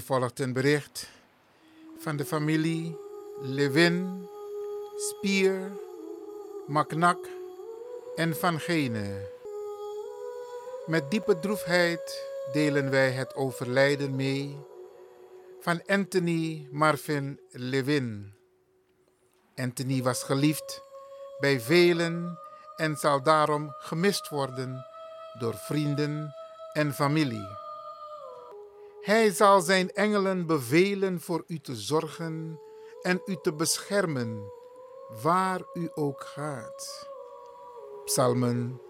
Hier volgt een bericht van de familie Levin, Spier, Maknak en Van Gene. Met diepe droefheid delen wij het overlijden mee van Anthony Marvin Levin. Anthony was geliefd bij velen en zal daarom gemist worden door vrienden en familie. Hij zal zijn engelen bevelen voor u te zorgen en u te beschermen, waar u ook gaat. Psalmen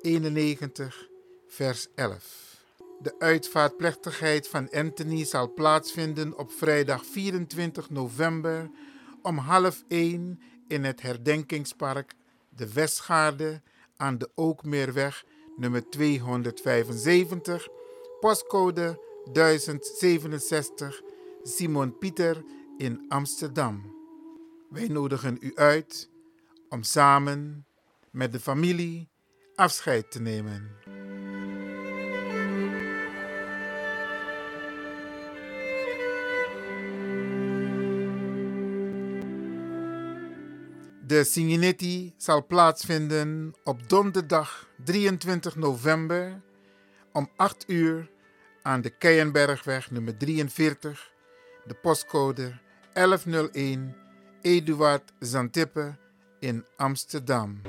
91, vers 11. De uitvaartplechtigheid van Anthony zal plaatsvinden op vrijdag 24 november om half 1 in het herdenkingspark De Westgaarde aan de Ookmeerweg nummer 275, postcode 1067 Simon Pieter in Amsterdam. Wij nodigen u uit om samen met de familie afscheid te nemen. De Singinetti zal plaatsvinden op donderdag 23 november om 8 uur aan de Keienbergweg nummer 43, de postcode 1101 Eduard Zantippe in Amsterdam.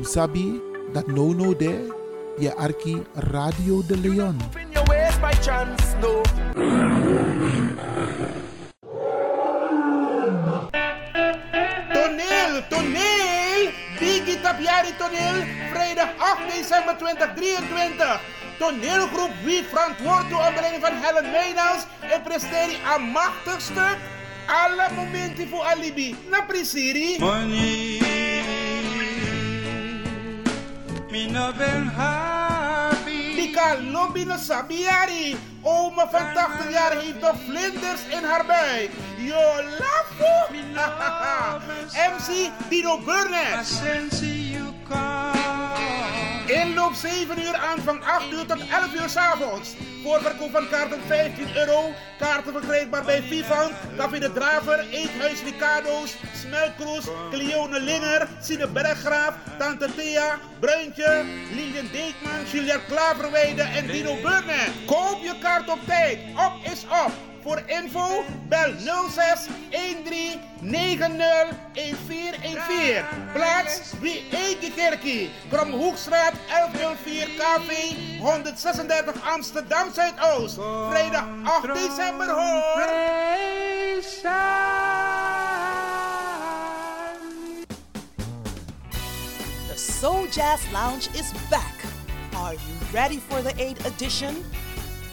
You sabi that no no there, je arki Radio de Leon. chance, no. Toneel, toneel! Biggie Tapiari Toneel, vrijdag 8 december 2023. Toneelgroep Wie verantwoord door onder leiding van Helen Meynals en presteert een machtig stuk. Alle momenten voor alibi. Na prisiri. Money, me no ben happy. Sabiari. Oma van 80 jaar heeft nog vlinders in haar buik. Yo lafo. MC Dino Burnett. 7 uur, aanvang 8 uur tot 11 uur 's avonds. Voorverkoop van kaarten 15 euro. Kaarten verkrijgbaar bij Vivant, Café de Draver, Eethuis Ricardo's, Smelkroes, Cleone Linger, Sine Berggraaf, Tante Thea, Bruintje, Lilian Deekman, Julia Klaverweide en Dino Burnett. Koop je kaart op tijd. Op is op. Voor info bel 06 13 90 1414. Plaats wie Eike Kerkie. Kromhoekstraat 1104 KV 136 Amsterdam Zuidoost. Vrijdag 8 december hoor. The Soul Jazz Lounge is back. Are you ready for the 8th edition?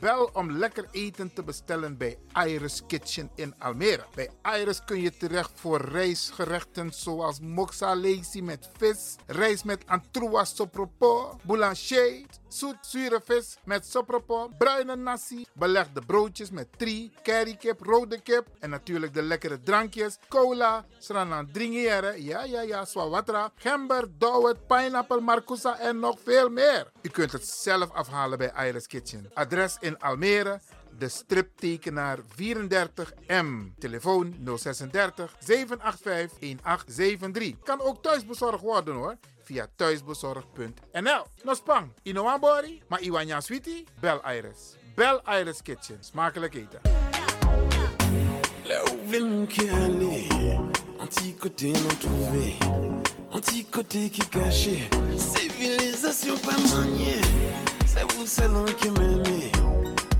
Bel om lekker eten te bestellen bij Iris Kitchen in Almere. Bij Iris kun je terecht voor rijstgerechten zoals moxa met vis, rijst met antroas sopropo, boulanger, zoet zure vis met sopropo, bruine nasi, belegde broodjes met tri, currykip, rode kip en natuurlijk de lekkere drankjes, cola, sranan dringiere, ja ja ja, swawatra, gember, dowet, pineapple, marcousa en nog veel meer. U kunt het zelf afhalen bij Iris Kitchen. Adres in Almere, de striptekenaar 34M. Telefoon 036 785 1873. Kan ook thuisbezorgd worden hoor via thuisbezorgd.nl. Nospang, Inoambori, maar Iwanya Sweetie, Bel Iris. Bel Iris Kitchen, smakelijk eten. Là où veut mon côté non trouvé, côté caché. Civilisation.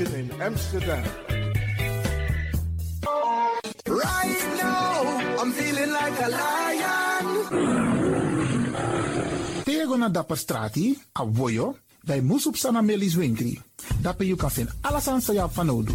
Power Station in Amsterdam. Right now, I'm feeling like a lion. Tego na dapper strati, a voyo, bij Moesop Sana Melis Winkri. Dapper you kan vinden alles aan sa van nodu.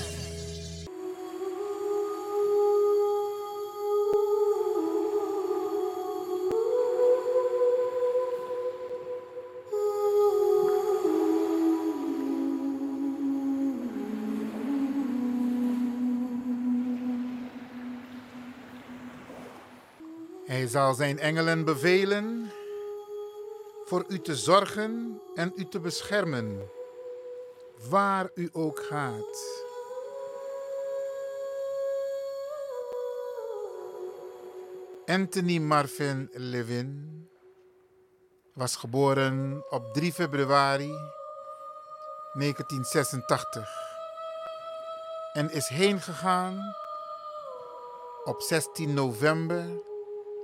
Zal zijn engelen bevelen voor u te zorgen en u te beschermen, waar u ook gaat. Anthony Marvin Levin was geboren op 3 februari 1986 en is heen gegaan op 16 november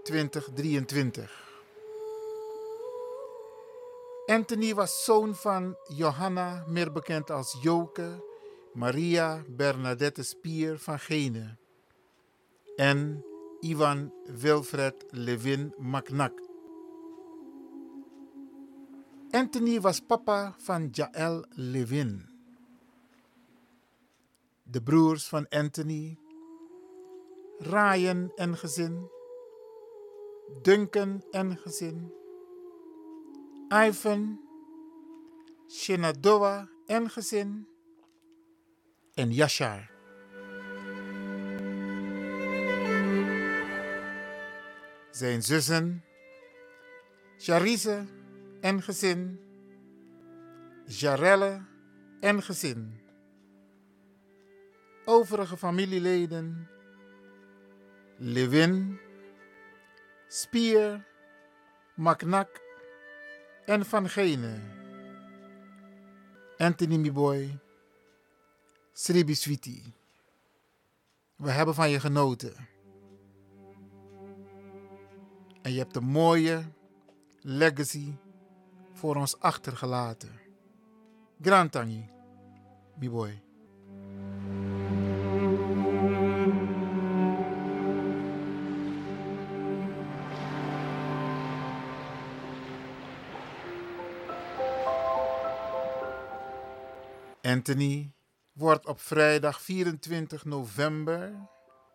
2023. Anthony was zoon van Johanna, meer bekend als Joke, Maria Bernadette Spier van Gene en Ivan Wilfred Levin Macnak. Anthony was papa van Jaël Levin. De broers van Anthony, Ryan en gezin, Duncan en gezin, Ivan, Shenandoah en gezin en Yashar. Zijn zussen, Charise en gezin, Jarelle en gezin. Overige familieleden, Lewin, Spier, Maknak en Van Gene. Anthony Miboy, Sribi Sweetie. We hebben van je genoten. En je hebt een mooie legacy voor ons achtergelaten. Grand Tangi, Miboy. Anthony wordt op vrijdag 24 november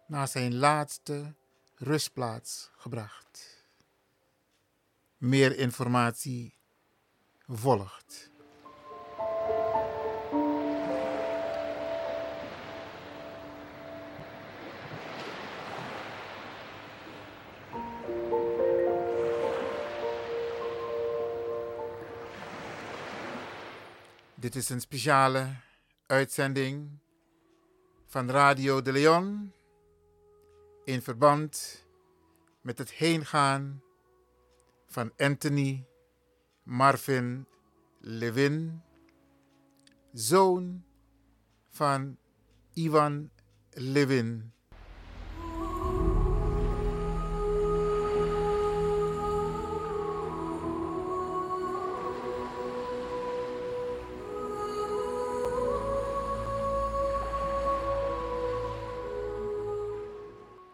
naar zijn laatste rustplaats gebracht. Meer informatie volgt. Dit is een speciale uitzending van Radio de Leon in verband met het heengaan van Anthony Marvin Levin, zoon van Ivan Levin.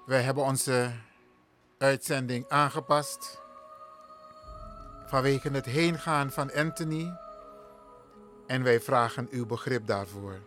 Wij hebben onze uitzending aangepast vanwege het heengaan van Anthony en wij vragen uw begrip daarvoor.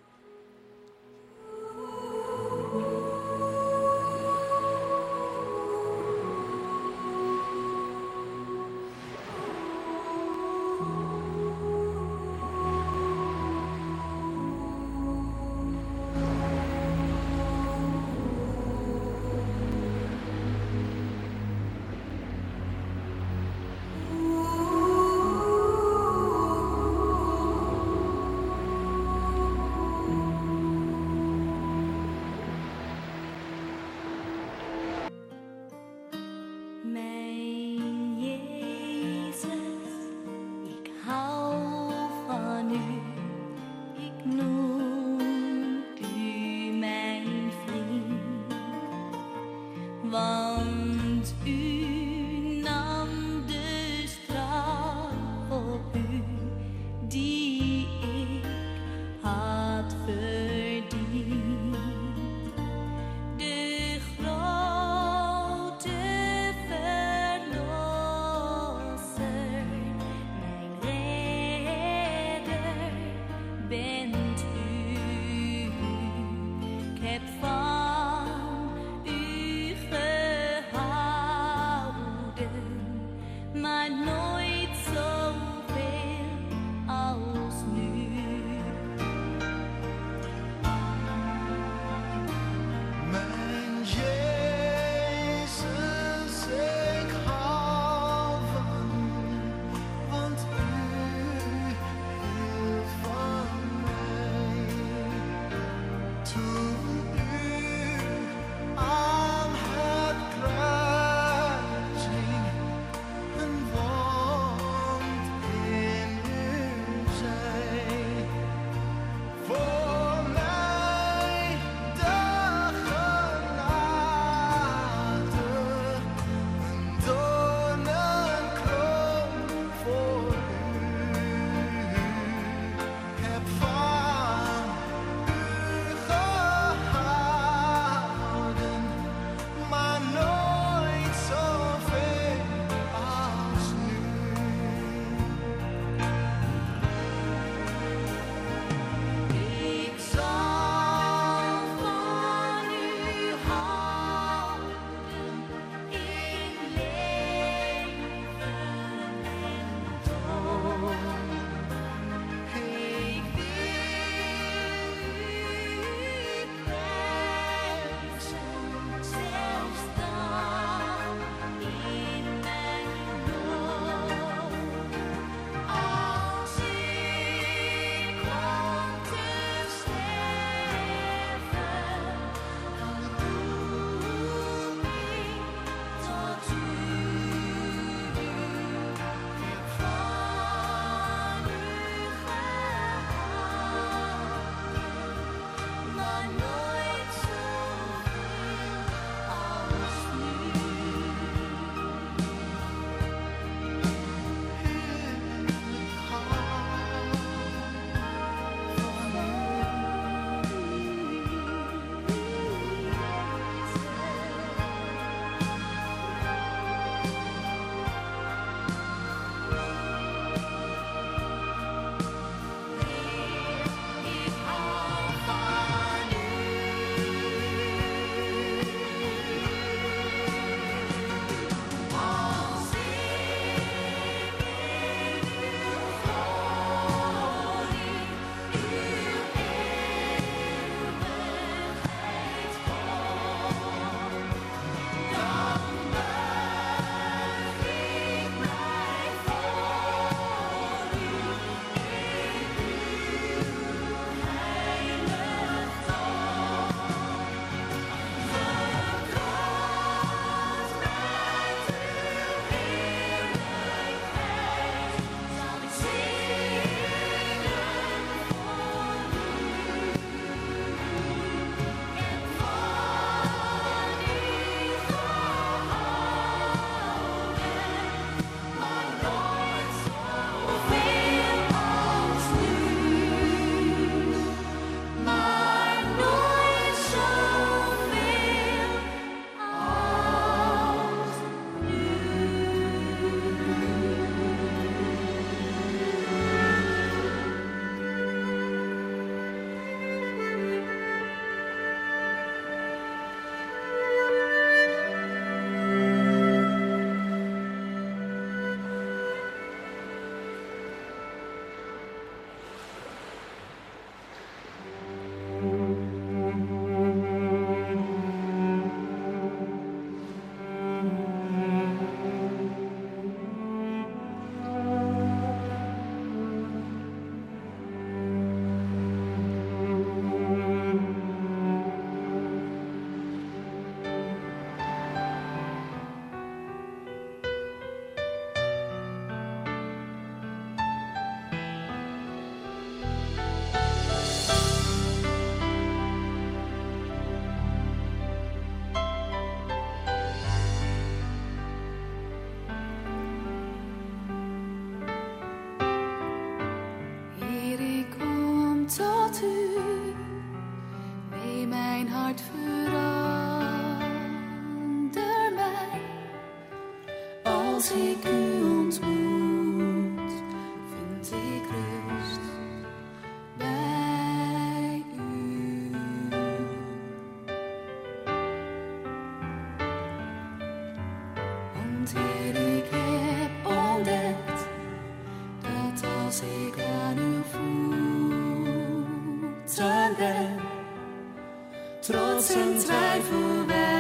Trots en twijfel wijken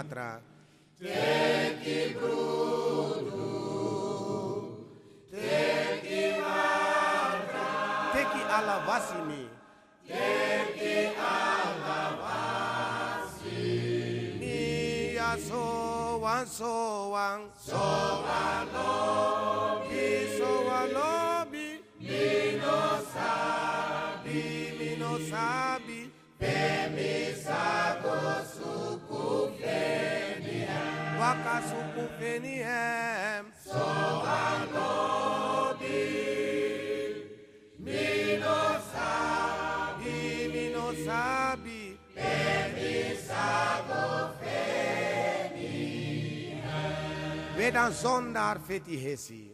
atrás. Wedan zondar feti hesi.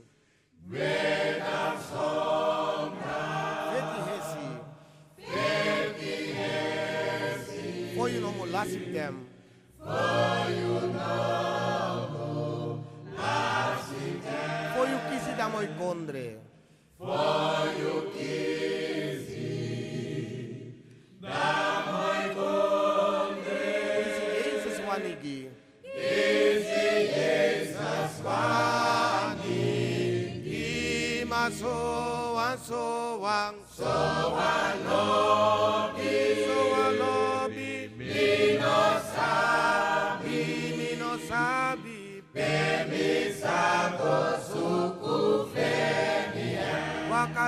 Wedan zondar Feti hesi. Feti hesi For you no more lasting them. For you no more lasting them For you kisi da moi kondre. For you kisi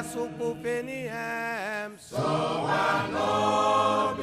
Sukupeniem, so anobi.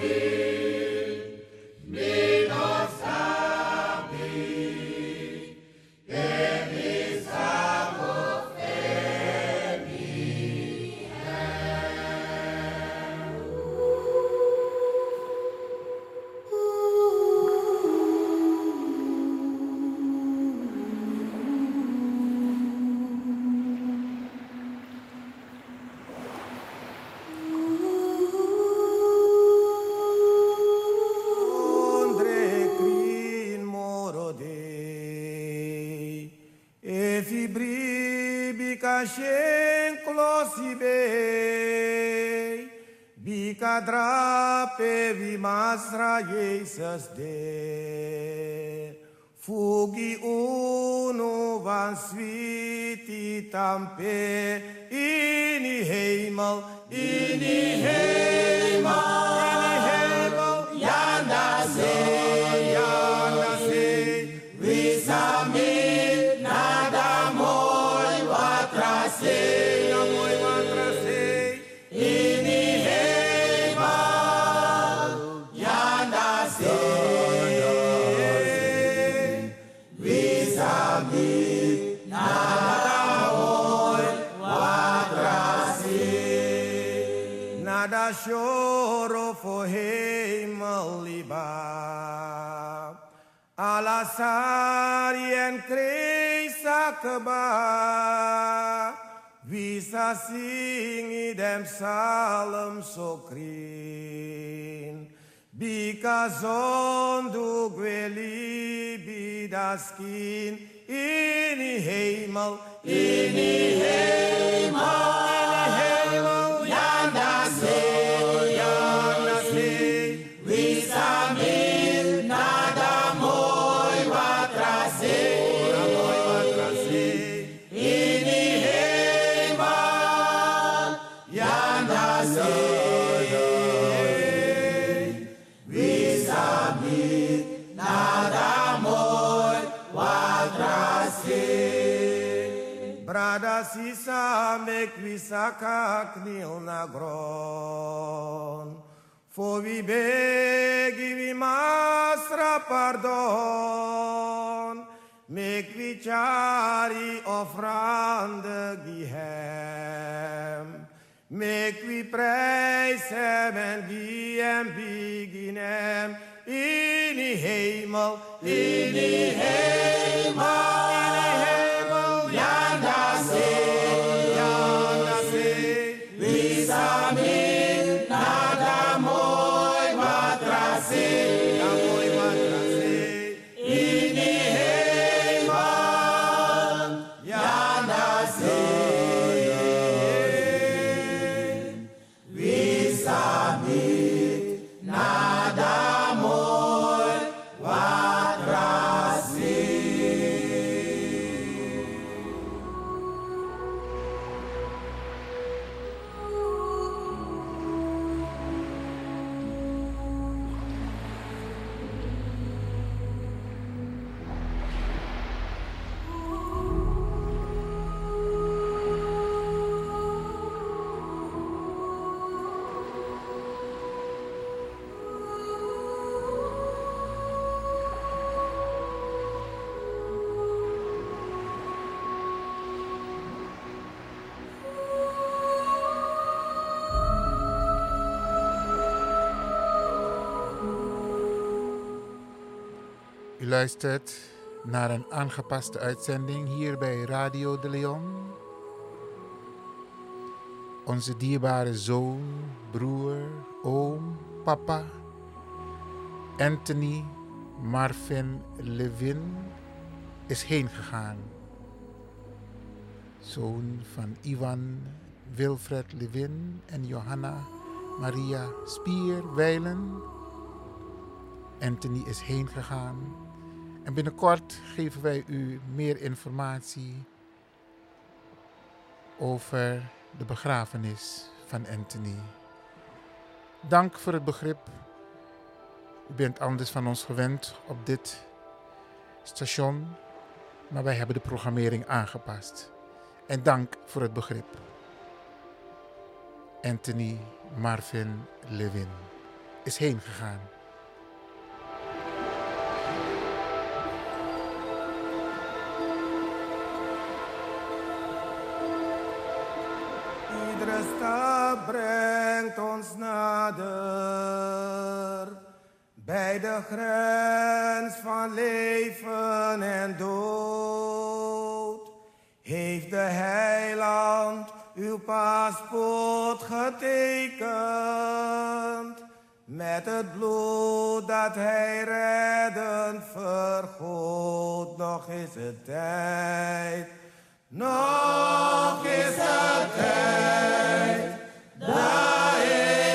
Bica drape vi masra Jesus de. Fugi uno van sviti tampe. In die hemel in die hemel in die hemel شرفه مغلبا على ساريا كريسا كبا Bisa singi dem salam sokrin. Bika zondu gweli bidaskin Ini heimal, ini heimal, ini heimal. Sisa mek wisaka knil na gron. For we beg we masra pardon. Mek we chari ofrande gihem. Mek we prijs hem en die hem begin hem. In die hemel, in die hemel, in die hemel. Luistert naar een aangepaste uitzending hier bij Radio de Leon. Onze dierbare zoon, broer, oom, papa, Anthony Marvin Levin is heen gegaan. Zoon van Ivan Wilfred Levin en Johanna Maria Spier Weilen. Anthony is heen gegaan. En binnenkort geven wij u meer informatie over de begrafenis van Anthony. Dank voor het begrip. U bent anders van ons gewend op dit station, maar wij hebben de programmering aangepast. En dank voor het begrip. Anthony Marvin Levin is heen gegaan. Iedere stap brengt ons nader bij de grens van leven en dood. Heeft de heiland uw paspoort getekend met het bloed dat hij redden vergoot. Nog is het tijd, nog is het tijd. Dat ik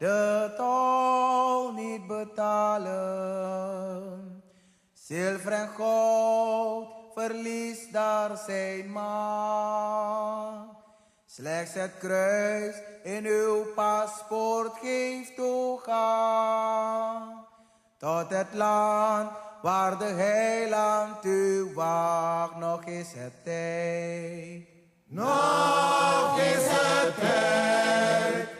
de tol niet betalen. Zilver en goud verliest daar zijn macht. Slechts het kruis in uw paspoort geeft toegang tot het land waar de heiland u wacht. Nog is het tijd. Nog is het tijd.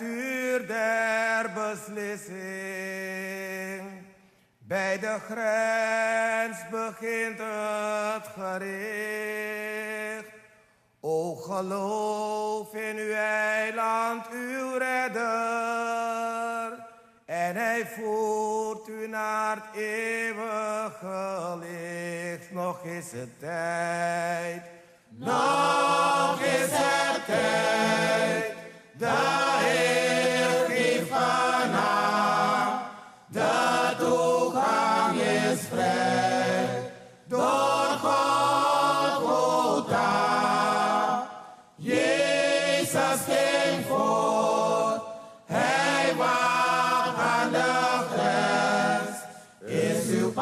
uur der beslissing. Bij de grens begint het gericht. O geloof in uw eiland, uw redder. En hij voert u naar het eeuwige licht. Nog is het tijd. Nog is het tijd. De Heer geeft vanaf. De is vrij. Door Golgotha. Jezus ging voor. Hij wacht aan de grens. Is uw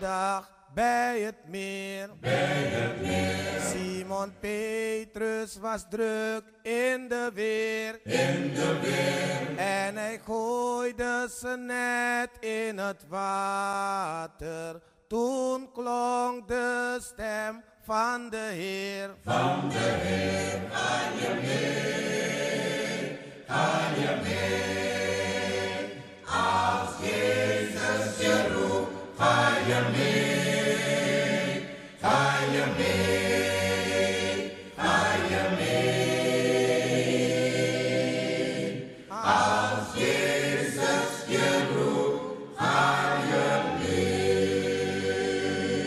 dag bij het meer. Bij het meer. Simon Petrus was druk in de weer. In de weer. En hij gooide zijn net in het water. Toen klonk de stem van de Heer. Van de Heer. Ga je mee? Ga je mee? Als Jezus je roept, Ga je mee? Ga je mee? Ga je mee? Als Jezus je roept, je mee.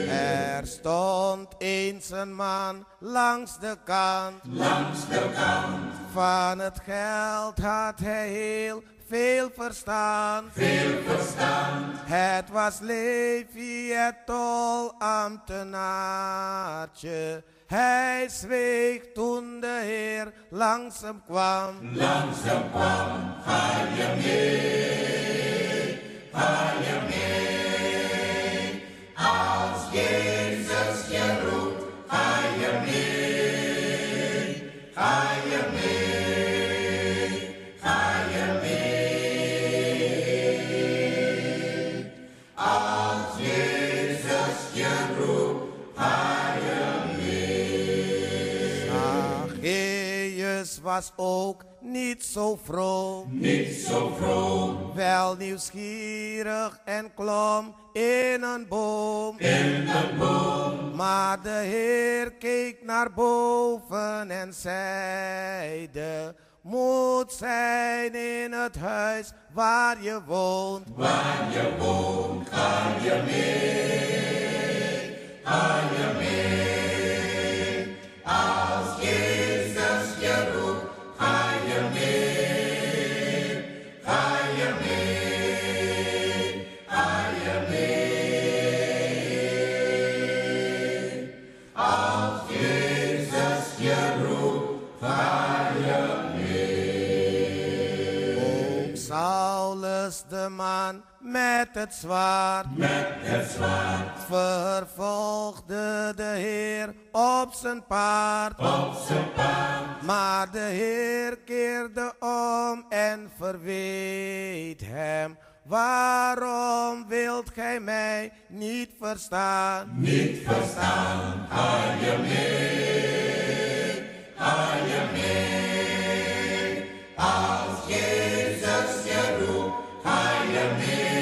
Er stond eens een man langs de kant. Langs de kant. Van het geld had hij heel veel verstand. Veel verstand. Het was Levi het tolambtenaartje. Hij zweeg toen de Heer langs hem kwam. Langs hem kwam. Ga je mee? Ga je mee? Als Jezus was ook niet zo vroom. Niet zo vroom. Wel nieuwsgierig en klom in een boom. In een boom. Maar de Heer keek naar boven en zeide: Moet zijn in het huis waar je woont. Waar je woont, ga je mee? Ga je mee? De man met het zwaard. Met het zwaard. Vervolgde de Heer op zijn paard. Op zijn paard. Maar de Heer keerde om en verweet hem. Waarom wilt gij mij niet verstaan? Niet verstaan, ga je mee? Ga je mee? Als Jezus je roept, ga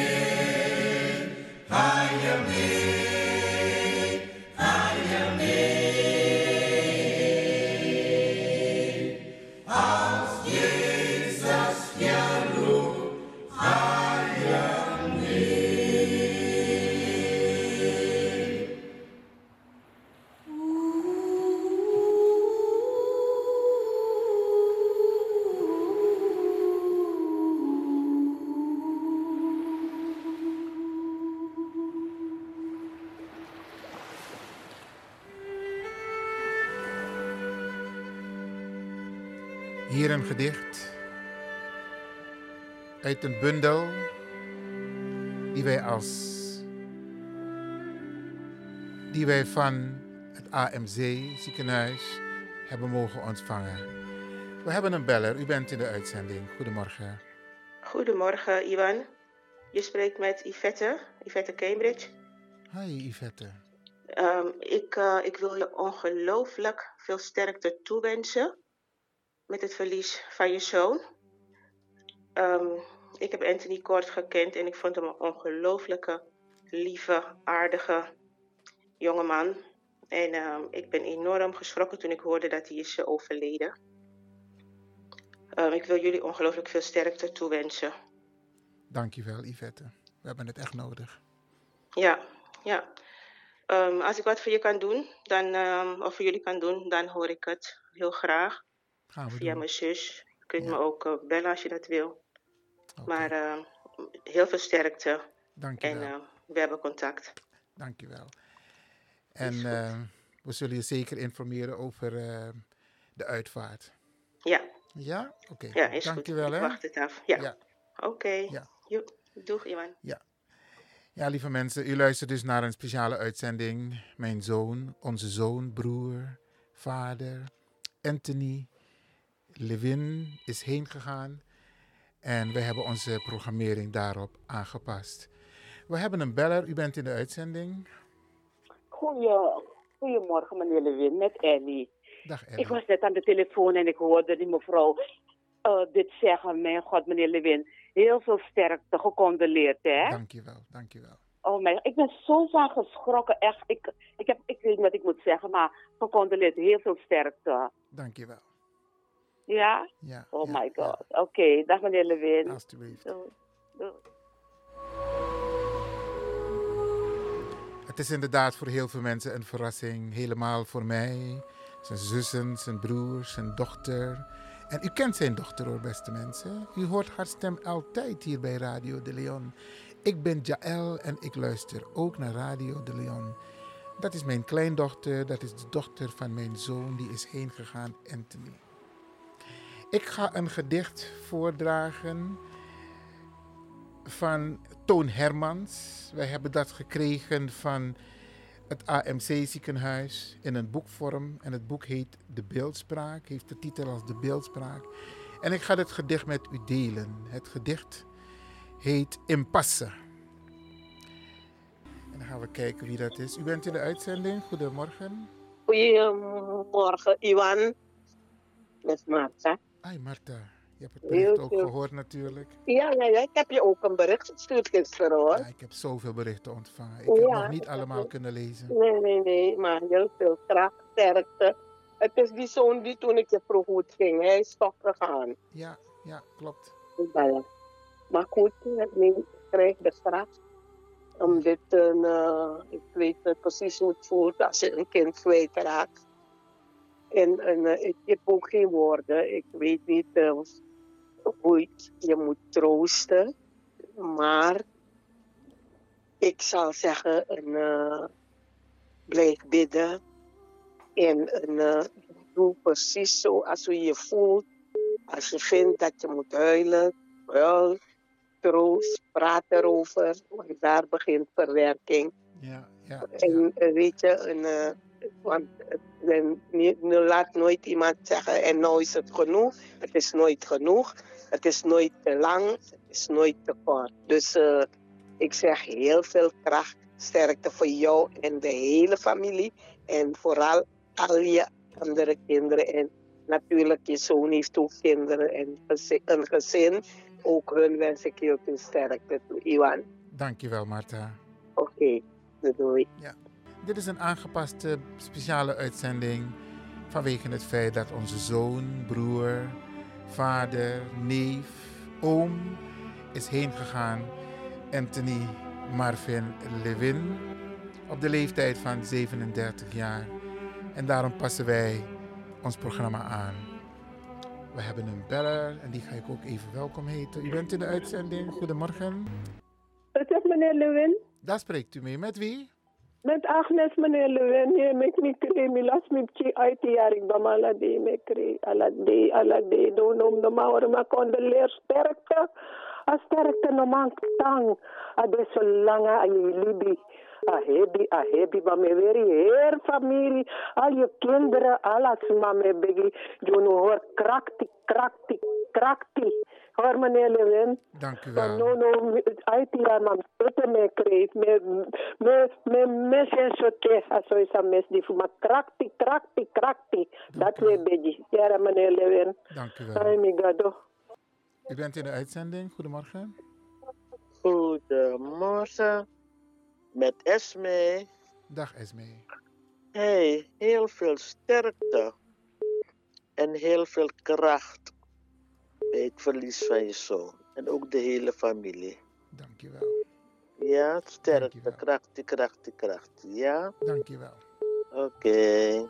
een gedicht uit een bundel die wij als die wij van het AMC ziekenhuis hebben mogen ontvangen. We hebben een beller. U bent in de uitzending. Goedemorgen. Goedemorgen, Iwan. Je spreekt met Yvette, Yvette Cambridge. Hi Yvette. Ehm, ik, eh, ik wil je ongelooflijk veel sterkte toewensen met het verlies van je zoon. Ehm, ik heb Anthony kort gekend en ik vond hem een ongelooflijke, lieve, aardige jongeman. En ehm, ik ben enorm geschrokken toen ik hoorde dat hij is eh, overleden. Ehm, ik wil jullie ongelooflijk veel sterkte toewensen. Dankjewel Yvette. We hebben het echt nodig. Ja, ja. Als ik wat voor je kan doen, dan, of voor jullie kan doen, dan hoor ik het heel graag. Gaan we Via doen. mijn zus. Je kunt me ook eh, bellen als je dat wil. Maar ehm, heel veel sterkte. Dankjewel. En eh, we hebben contact. Dankjewel. En eh, we zullen je zeker informeren over eh, de uitvaart. Ja. Ja? Oké. Ja, is Dankjewel goed. Ik hè. wacht het af. Ja. Ja. Oké. Ja. Jo, Doeg, Iwan. Ja. Ja, lieve mensen, u luistert dus naar een speciale uitzending. Mijn zoon, onze zoon, broer, vader, Anthony, Levin is heen gegaan. En we hebben onze programmering daarop aangepast. We hebben een beller, u bent in de uitzending. Goedemorgen, meneer Lewin, met Ellie. Dag Ik was net aan de telefoon en ik hoorde die mevrouw eh, dit zeggen. Mijn god, meneer Lewin, heel veel sterkte, gecondoleerd, hè? Dankjewel, dankjewel. Oh mijn, ik ben zo van geschrokken, echt. Ik, ik, heb, ik weet niet wat ik moet zeggen, maar gecondoleerd, heel veel sterkte. Dankjewel. Ja? Ja. Oh my god. Oké, dag meneer Lewin. Alsjeblieft. Doei. Doei. Het is inderdaad voor heel veel mensen een verrassing. Helemaal voor mij. Zijn zussen, zijn broers, zijn dochter. En u kent zijn dochter hoor, beste mensen. U hoort haar stem altijd hier bij Radio de Leon. Ik ben Jaël en ik luister ook naar Radio de Leon. Dat is mijn kleindochter, dat is de dochter van mijn zoon, die is heen gegaan, Anthony. Ik ga een gedicht voordragen van Toon Hermans. Wij hebben dat gekregen van het AMC ziekenhuis in een boekvorm. En het boek heet De Beeldspraak, heeft de titel als De Beeldspraak. En ik ga dit gedicht met u delen. Het gedicht heet Impasse. En dan gaan we kijken wie dat is. U bent in de uitzending. Goedemorgen. Goedemorgen, Iwan. Met Marta. Ai, Marta. Je hebt het bericht Heel ook gehoord natuurlijk. Ja, ja, ja, ik heb je ook een bericht gestuurd gisteren hoor. Ja, ik heb zoveel berichten ontvangen. Ik heb Ja, nog niet heb allemaal kunnen lezen. Nee, nee, nee, maar heel veel kracht, sterkte. Het is die zoon die toen ik je vroeg hoe het ging, hij is toch gegaan. Ja, ja, klopt. Ja. Maar goed, ik krijg de kracht om dit, eh, ik weet precies hoe het voelt als je een kind kwijtraakt. En, en eh, ik heb ook geen woorden. Ik weet niet eh, hoe je moet troosten. Maar ik zal zeggen, een, eh, blijf bidden. En een, doe precies zo als je je voelt. Als je vindt dat je moet huilen, huil, troost, praat erover. Want daar begint verwerking. Ja, ja. En weet je, een, want en niet- nu laat nooit iemand zeggen en nou is het genoeg. Het is nooit genoeg. Het is nooit te lang. Het is nooit te kort. Dus eh, ik zeg heel veel kracht, sterkte voor jou en de hele familie. En vooral al je andere kinderen. En natuurlijk, je zoon heeft ook kinderen en een gezin. Ook hun wens ik heel veel sterkte toe, Iwan. Dankjewel, Marta. Oké, doei. Ja. Dit is een aangepaste speciale uitzending vanwege het feit dat onze zoon, broer, vader, neef, oom is heen gegaan. Anthony Marvin Levin op de leeftijd van 37 jaar. En daarom passen wij ons programma aan. We hebben een beller en die ga ik ook even welkom heten. U bent in de uitzending. Goedemorgen. Het is meneer Lewin. Daar spreekt u mee. Met wie? Met Agnes, meneer Lewin. Nee, ik niet kreeg. Mi las mi chi uit die jaar. Ik ben ala de me de, ala de. Don't know de condoleer sterkte. A sterkte no man tang. A de so lange a je libi. A hebi, a hebi. Maar me veri heer familie. Al je kinderen, alles maar me begi. Je no hoor krakti, krakti, krakti. Hoor meneer Lewin. Dank u wel. no no jaar man putte me kreeg me me me mes en sote aso isa mes di fuma krakti krakti krakti dat we beji jara meneer Lewin Dank u wel. mi gado U bent in de uitzending. Goedemorgen. Goedemorgen, met Esme. Dag Esme. Hey, heel veel sterkte en heel veel kracht bij het verlies van je zoon. En ook de hele familie. Dankjewel. Ja, sterkte, krachtig, krachtig, krachtig. Ja? Dankjewel. Oké.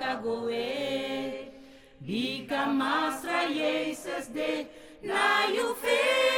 No drai lugu akagoe Ika Masra Jezus de na you fesi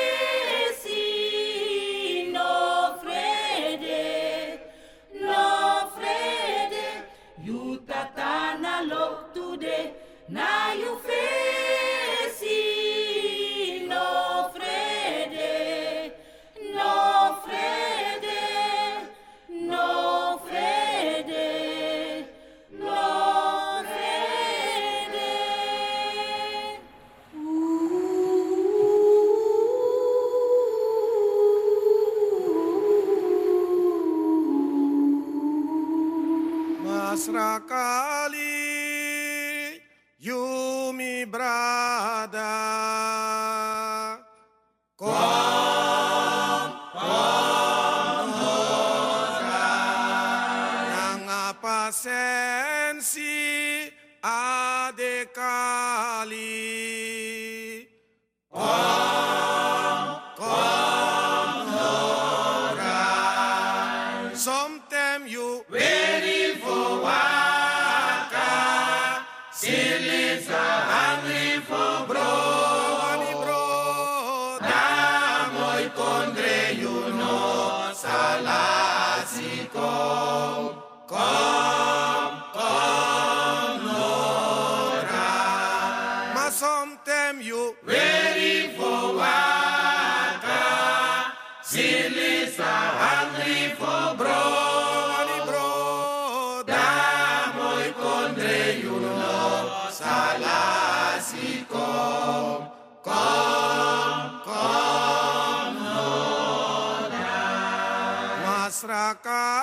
serakah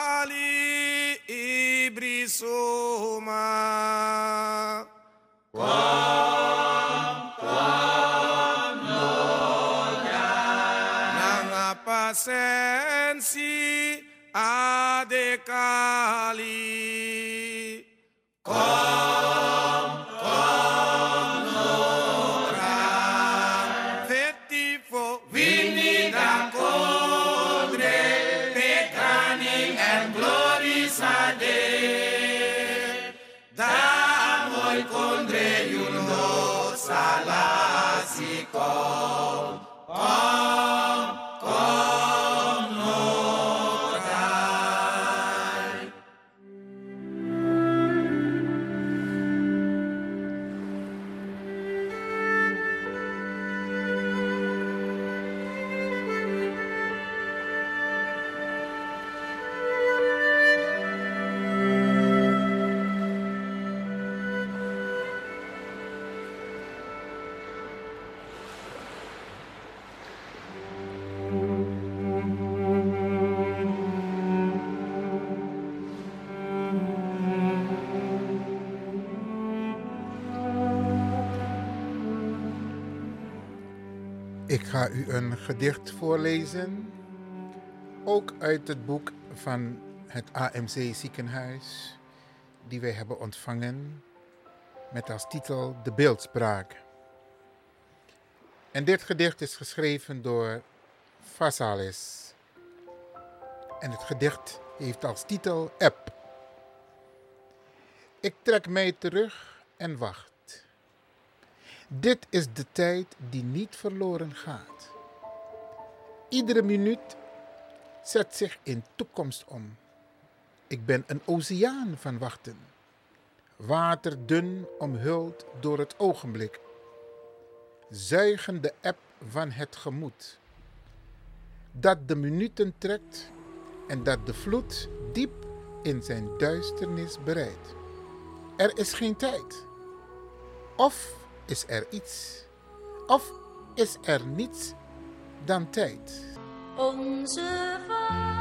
voorlezen, ook uit het boek van het AMC ziekenhuis, die wij hebben ontvangen met als titel De Beeldspraak. En dit gedicht is geschreven door Vasalis. En het gedicht heeft als titel App. Ik trek mij terug en wacht. Dit is de tijd die niet verloren gaat. Iedere minuut zet zich in toekomst om. Ik ben een oceaan van wachten. Waterdun omhuld door het ogenblik. Zuigen de eb van het gemoed. Dat de minuten trekt en dat de vloed diep in zijn duisternis bereidt. Er is geen tijd. Of is er iets? Of is er niets dan tijd? Onze Vader,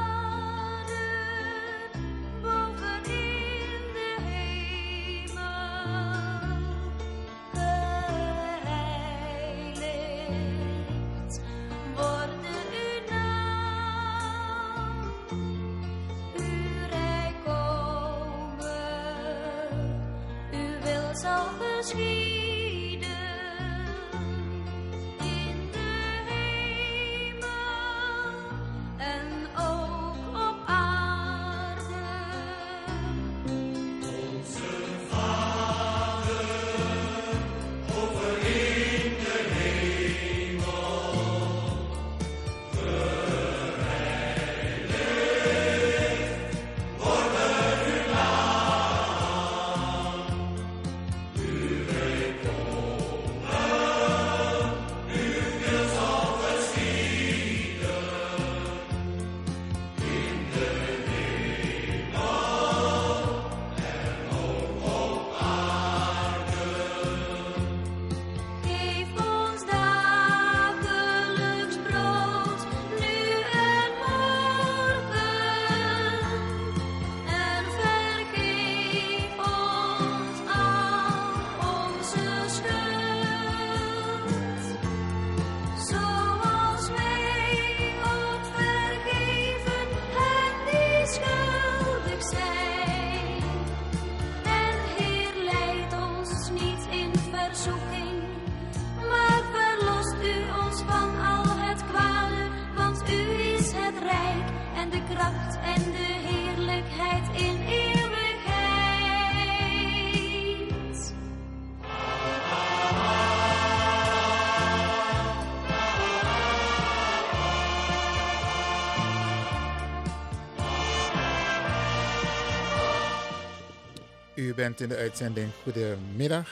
in de uitzending. Goedemiddag.